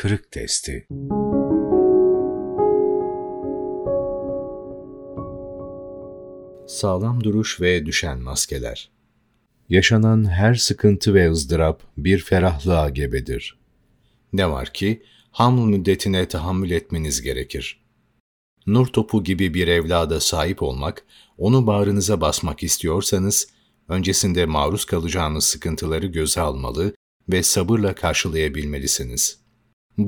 kırık testi. Sağlam duruş ve düşen maskeler. Yaşanan her sıkıntı ve ızdırap bir ferahlığa gebedir. Ne var ki haml müddetine tahammül etmeniz gerekir. Nur topu gibi bir evlada sahip olmak, onu bağrınıza basmak istiyorsanız, öncesinde maruz kalacağınız sıkıntıları göze almalı ve sabırla karşılayabilmelisiniz.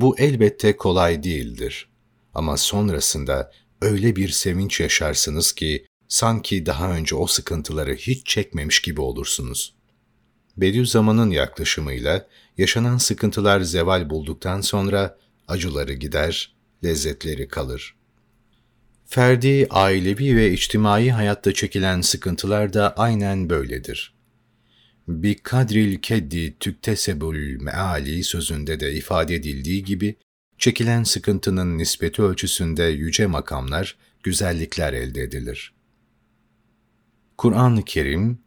Bu elbette kolay değildir. Ama sonrasında öyle bir sevinç yaşarsınız ki sanki daha önce o sıkıntıları hiç çekmemiş gibi olursunuz. Bediüzzaman'ın yaklaşımıyla yaşanan sıkıntılar zeval bulduktan sonra acıları gider, lezzetleri kalır. Ferdi, ailevi ve içtimai hayatta çekilen sıkıntılar da aynen böyledir. Bir kadril keddi tüktesebül meali sözünde de ifade edildiği gibi, çekilen sıkıntının nispeti ölçüsünde yüce makamlar, güzellikler elde edilir. Kur'an-ı Kerim,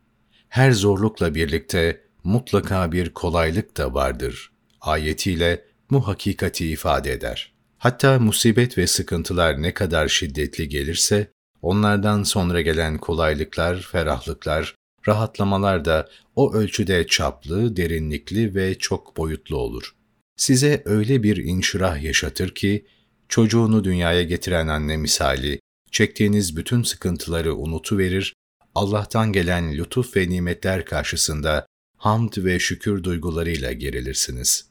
her zorlukla birlikte mutlaka bir kolaylık da vardır ayetiyle bu hakikati ifade eder. Hatta musibet ve sıkıntılar ne kadar şiddetli gelirse, onlardan sonra gelen kolaylıklar, ferahlıklar, rahatlamalar da o ölçüde çaplı, derinlikli ve çok boyutlu olur. Size öyle bir inşirah yaşatır ki, çocuğunu dünyaya getiren anne misali, çektiğiniz bütün sıkıntıları unutuverir, Allah'tan gelen lütuf ve nimetler karşısında hamd ve şükür duygularıyla gerilirsiniz.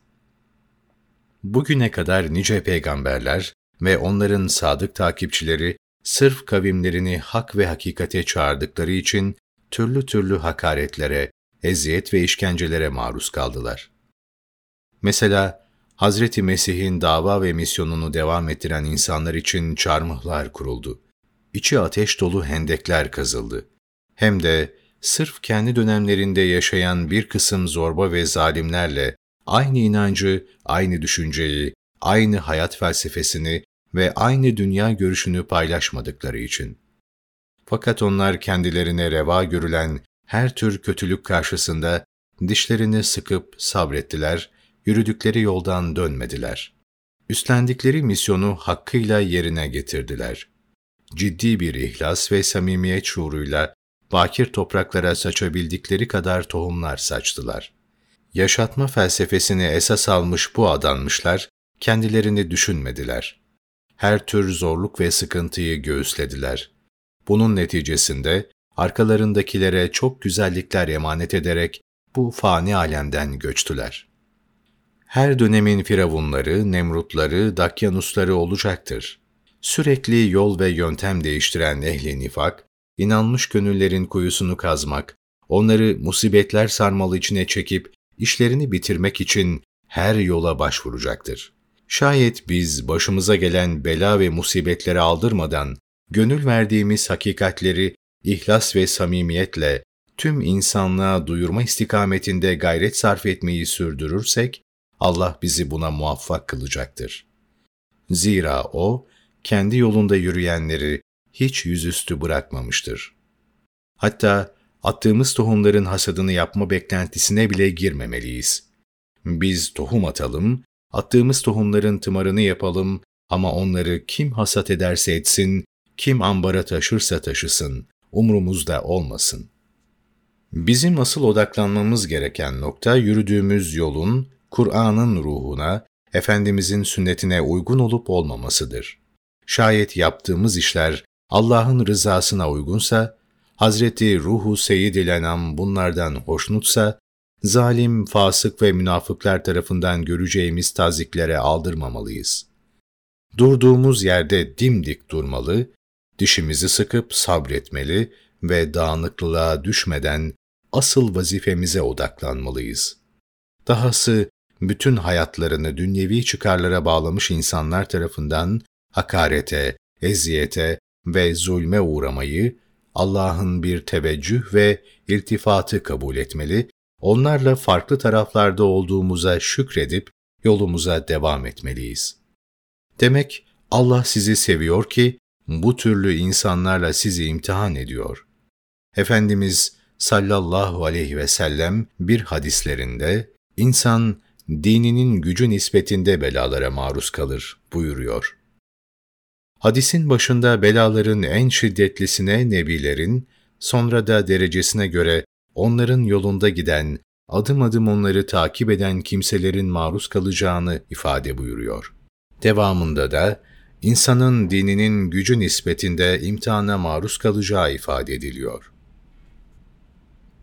Bugüne kadar nice peygamberler ve onların sadık takipçileri sırf kavimlerini hak ve hakikate çağırdıkları için türlü türlü hakaretlere, eziyet ve işkencelere maruz kaldılar. Mesela Hazreti Mesih'in dava ve misyonunu devam ettiren insanlar için çarmıhlar kuruldu. İçi ateş dolu hendekler kazıldı. Hem de sırf kendi dönemlerinde yaşayan bir kısım zorba ve zalimlerle aynı inancı, aynı düşünceyi, aynı hayat felsefesini ve aynı dünya görüşünü paylaşmadıkları için. Fakat onlar kendilerine reva görülen her tür kötülük karşısında dişlerini sıkıp sabrettiler, yürüdükleri yoldan dönmediler. Üstlendikleri misyonu hakkıyla yerine getirdiler. Ciddi bir ihlas ve samimiyet şuuruyla bakir topraklara saçabildikleri kadar tohumlar saçtılar. Yaşatma felsefesini esas almış bu adanmışlar, kendilerini düşünmediler. Her tür zorluk ve sıkıntıyı göğüslediler. Bunun neticesinde arkalarındakilere çok güzellikler emanet ederek bu fani alemden göçtüler. Her dönemin firavunları, nemrutları, dakyanusları olacaktır. Sürekli yol ve yöntem değiştiren ehli nifak, inanmış gönüllerin kuyusunu kazmak, onları musibetler sarmalı içine çekip işlerini bitirmek için her yola başvuracaktır. Şayet biz başımıza gelen bela ve musibetleri aldırmadan gönül verdiğimiz hakikatleri ihlas ve samimiyetle tüm insanlığa duyurma istikametinde gayret sarf etmeyi sürdürürsek, Allah bizi buna muvaffak kılacaktır. Zira O, kendi yolunda yürüyenleri hiç yüzüstü bırakmamıştır. Hatta attığımız tohumların hasadını yapma beklentisine bile girmemeliyiz. Biz tohum atalım, attığımız tohumların tımarını yapalım ama onları kim hasat ederse etsin, kim ambara taşırsa taşısın, umrumuzda olmasın. Bizim asıl odaklanmamız gereken nokta yürüdüğümüz yolun, Kur'an'ın ruhuna, Efendimizin sünnetine uygun olup olmamasıdır. Şayet yaptığımız işler Allah'ın rızasına uygunsa, Hazreti Ruhu Seyyid-i Lenam bunlardan hoşnutsa, zalim, fasık ve münafıklar tarafından göreceğimiz taziklere aldırmamalıyız. Durduğumuz yerde dimdik durmalı, dişimizi sıkıp sabretmeli ve dağınıklığa düşmeden asıl vazifemize odaklanmalıyız. Dahası bütün hayatlarını dünyevi çıkarlara bağlamış insanlar tarafından hakarete, eziyete ve zulme uğramayı Allah'ın bir teveccüh ve irtifatı kabul etmeli, onlarla farklı taraflarda olduğumuza şükredip yolumuza devam etmeliyiz. Demek Allah sizi seviyor ki bu türlü insanlarla sizi imtihan ediyor. Efendimiz sallallahu aleyhi ve sellem bir hadislerinde insan dininin gücü nispetinde belalara maruz kalır buyuruyor. Hadisin başında belaların en şiddetlisine nebilerin, sonra da derecesine göre onların yolunda giden, adım adım onları takip eden kimselerin maruz kalacağını ifade buyuruyor. Devamında da insanın dininin gücü nispetinde imtihana maruz kalacağı ifade ediliyor.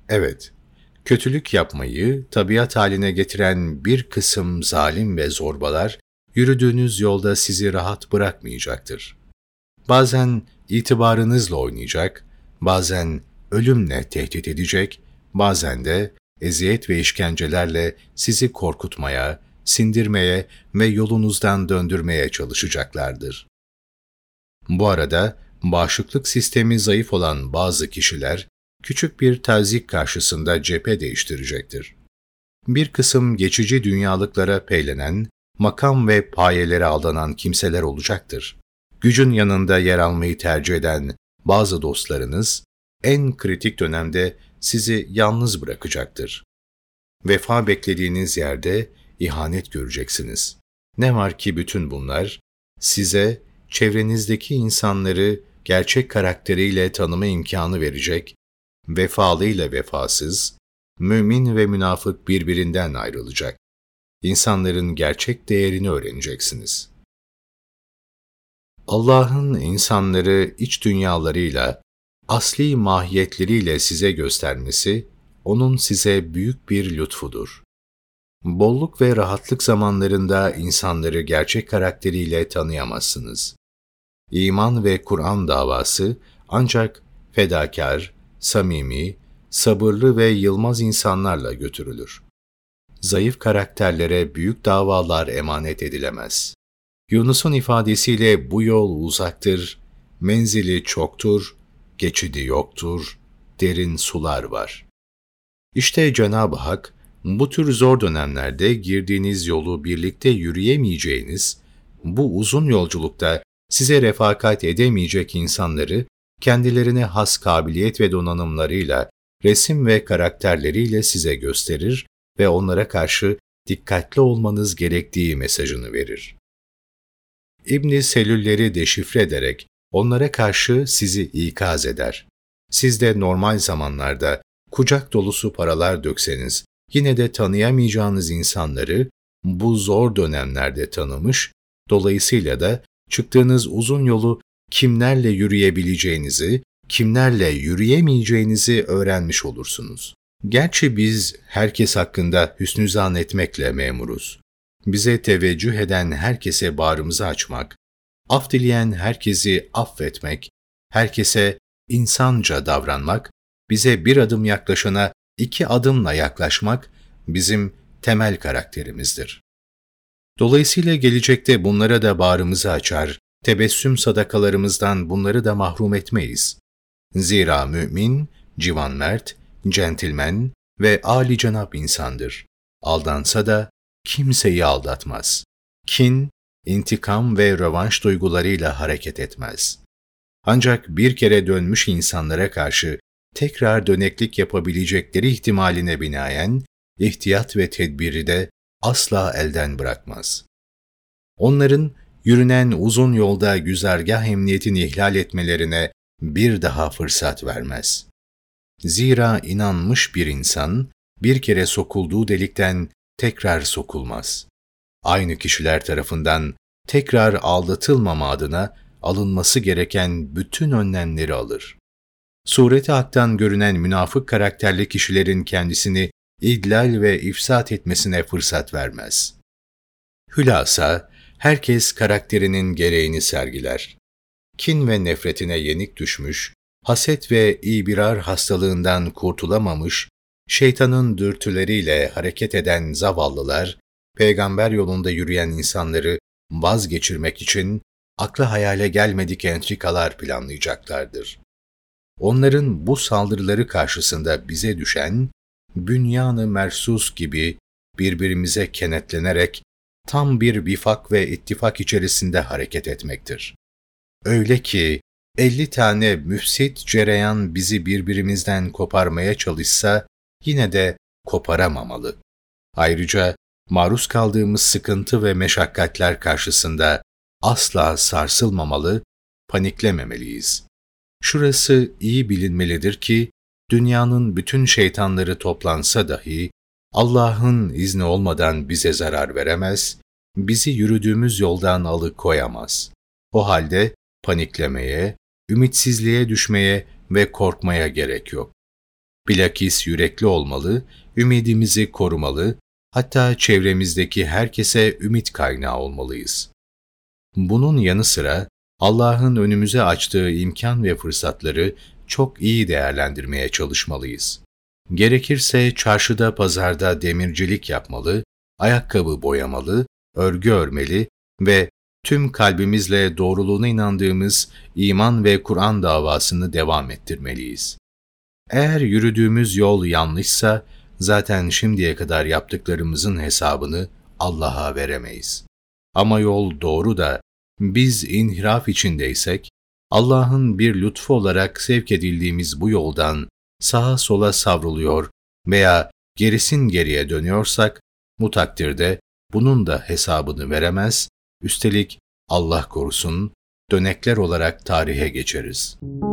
Evet, kötülük yapmayı tabiat haline getiren bir kısım zalim ve zorbalar, yürüdüğünüz yolda sizi rahat bırakmayacaktır. Bazen itibarınızla oynayacak, bazen ölümle tehdit edecek, bazen de eziyet ve işkencelerle sizi korkutmaya, sindirmeye ve yolunuzdan döndürmeye çalışacaklardır. Bu arada bağışıklık sistemi zayıf olan bazı kişiler küçük bir tazik karşısında cephe değiştirecektir. Bir kısım geçici dünyalıklara peylenen, makam ve payelere aldanan kimseler olacaktır. Gücün yanında yer almayı tercih eden bazı dostlarınız, en kritik dönemde sizi yalnız bırakacaktır. Vefa beklediğiniz yerde ihanet göreceksiniz. Ne var ki bütün bunlar size çevrenizdeki insanları gerçek karakteriyle tanıma imkanı verecek, vefalı ile vefasız, mümin ve münafık birbirinden ayrılacak. İnsanların gerçek değerini öğreneceksiniz. Allah'ın insanları iç dünyalarıyla, asli mahiyetleriyle size göstermesi, O'nun size büyük bir lütfudur. Bolluk ve rahatlık zamanlarında insanları gerçek karakteriyle tanıyamazsınız. İman ve Kur'an davası ancak fedakar, samimi, sabırlı ve yılmaz insanlarla götürülür. Zayıf karakterlere büyük davalar emanet edilemez. Yunus'un ifadesiyle bu yol uzaktır, menzili çoktur, geçidi yoktur, derin sular var. İşte Cenab-ı Hak, bu tür zor dönemlerde girdiğiniz yolu birlikte yürüyemeyeceğiniz, bu uzun yolculukta size refakat edemeyecek insanları kendilerine has kabiliyet ve donanımlarıyla, resim ve karakterleriyle size gösterir ve onlara karşı dikkatli olmanız gerektiği mesajını verir. İbni Selülleri deşifre ederek onlara karşı sizi ikaz eder. Siz de normal zamanlarda kucak dolusu paralar dökseniz, yine de tanıyamayacağınız insanları bu zor dönemlerde tanımış, dolayısıyla da çıktığınız uzun yolu kimlerle yürüyebileceğinizi, kimlerle yürüyemeyeceğinizi öğrenmiş olursunuz. Gerçi biz herkes hakkında hüsnü zan etmekle memuruz. Bize teveccüh eden herkese bağrımızı açmak, af dileyen herkesi affetmek, herkese insanca davranmak, bize bir adım yaklaşana iki adımla yaklaşmak bizim temel karakterimizdir. Dolayısıyla gelecekte bunlara da bağrımızı açar, tebessüm sadakalarımızdan bunları da mahrum etmeyiz. Zira mümin, civan mert, centilmen ve âli cenap insandır. Aldansa da kimseyi aldatmaz. Kin, intikam ve rövanş duygularıyla hareket etmez. Ancak bir kere dönmüş insanlara karşı tekrar döneklik yapabilecekleri ihtimaline binaen ihtiyat ve tedbiri de asla elden bırakmaz. Onların yürünen uzun yolda güzergah emniyetini ihlal etmelerine bir daha fırsat vermez. Zira inanmış bir insan bir kere sokulduğu delikten tekrar sokulmaz. Aynı kişiler tarafından tekrar aldatılmama adına alınması gereken bütün önlemleri alır. Sureti haktan görünen münafık karakterli kişilerin kendisini idlal ve ifsat etmesine fırsat vermez. Hülasa, herkes karakterinin gereğini sergiler. Kin ve nefretine yenik düşmüş, haset ve ibirar hastalığından kurtulamamış, şeytanın dürtüleriyle hareket eden zavallılar, peygamber yolunda yürüyen insanları vazgeçirmek için akla hayale gelmedik entrikalar planlayacaklardır. Onların bu saldırıları karşısında bize düşen, bünyanı mersus gibi birbirimize kenetlenerek tam bir vifak ve ittifak içerisinde hareket etmektir. Öyle ki elli tane müfsit cereyan bizi birbirimizden koparmaya çalışsa yine de koparamamalı. Ayrıca maruz kaldığımız sıkıntı ve meşakkatler karşısında asla sarsılmamalı, paniklememeliyiz. Şurası iyi bilinmelidir ki, dünyanın bütün şeytanları toplansa dahi, Allah'ın izni olmadan bize zarar veremez, bizi yürüdüğümüz yoldan alıkoyamaz. O halde paniklemeye, ümitsizliğe düşmeye ve korkmaya gerek yok. Bilakis yürekli olmalı, ümidimizi korumalı, hatta çevremizdeki herkese ümit kaynağı olmalıyız. Bunun yanı sıra Allah'ın önümüze açtığı imkan ve fırsatları çok iyi değerlendirmeye çalışmalıyız. Gerekirse çarşıda pazarda demircilik yapmalı, ayakkabı boyamalı, örgü örmeli ve tüm kalbimizle doğruluğuna inandığımız iman ve Kur'an davasını devam ettirmeliyiz. Eğer yürüdüğümüz yol yanlışsa, zaten şimdiye kadar yaptıklarımızın hesabını Allah'a veremeyiz. Ama yol doğru da biz inhiraf içindeysek, Allah'ın bir lütfu olarak sevk edildiğimiz bu yoldan sağa sola savruluyor veya gerisin geriye dönüyorsak, bu takdirde bunun da hesabını veremez, üstelik Allah korusun dönekler olarak tarihe geçeriz.''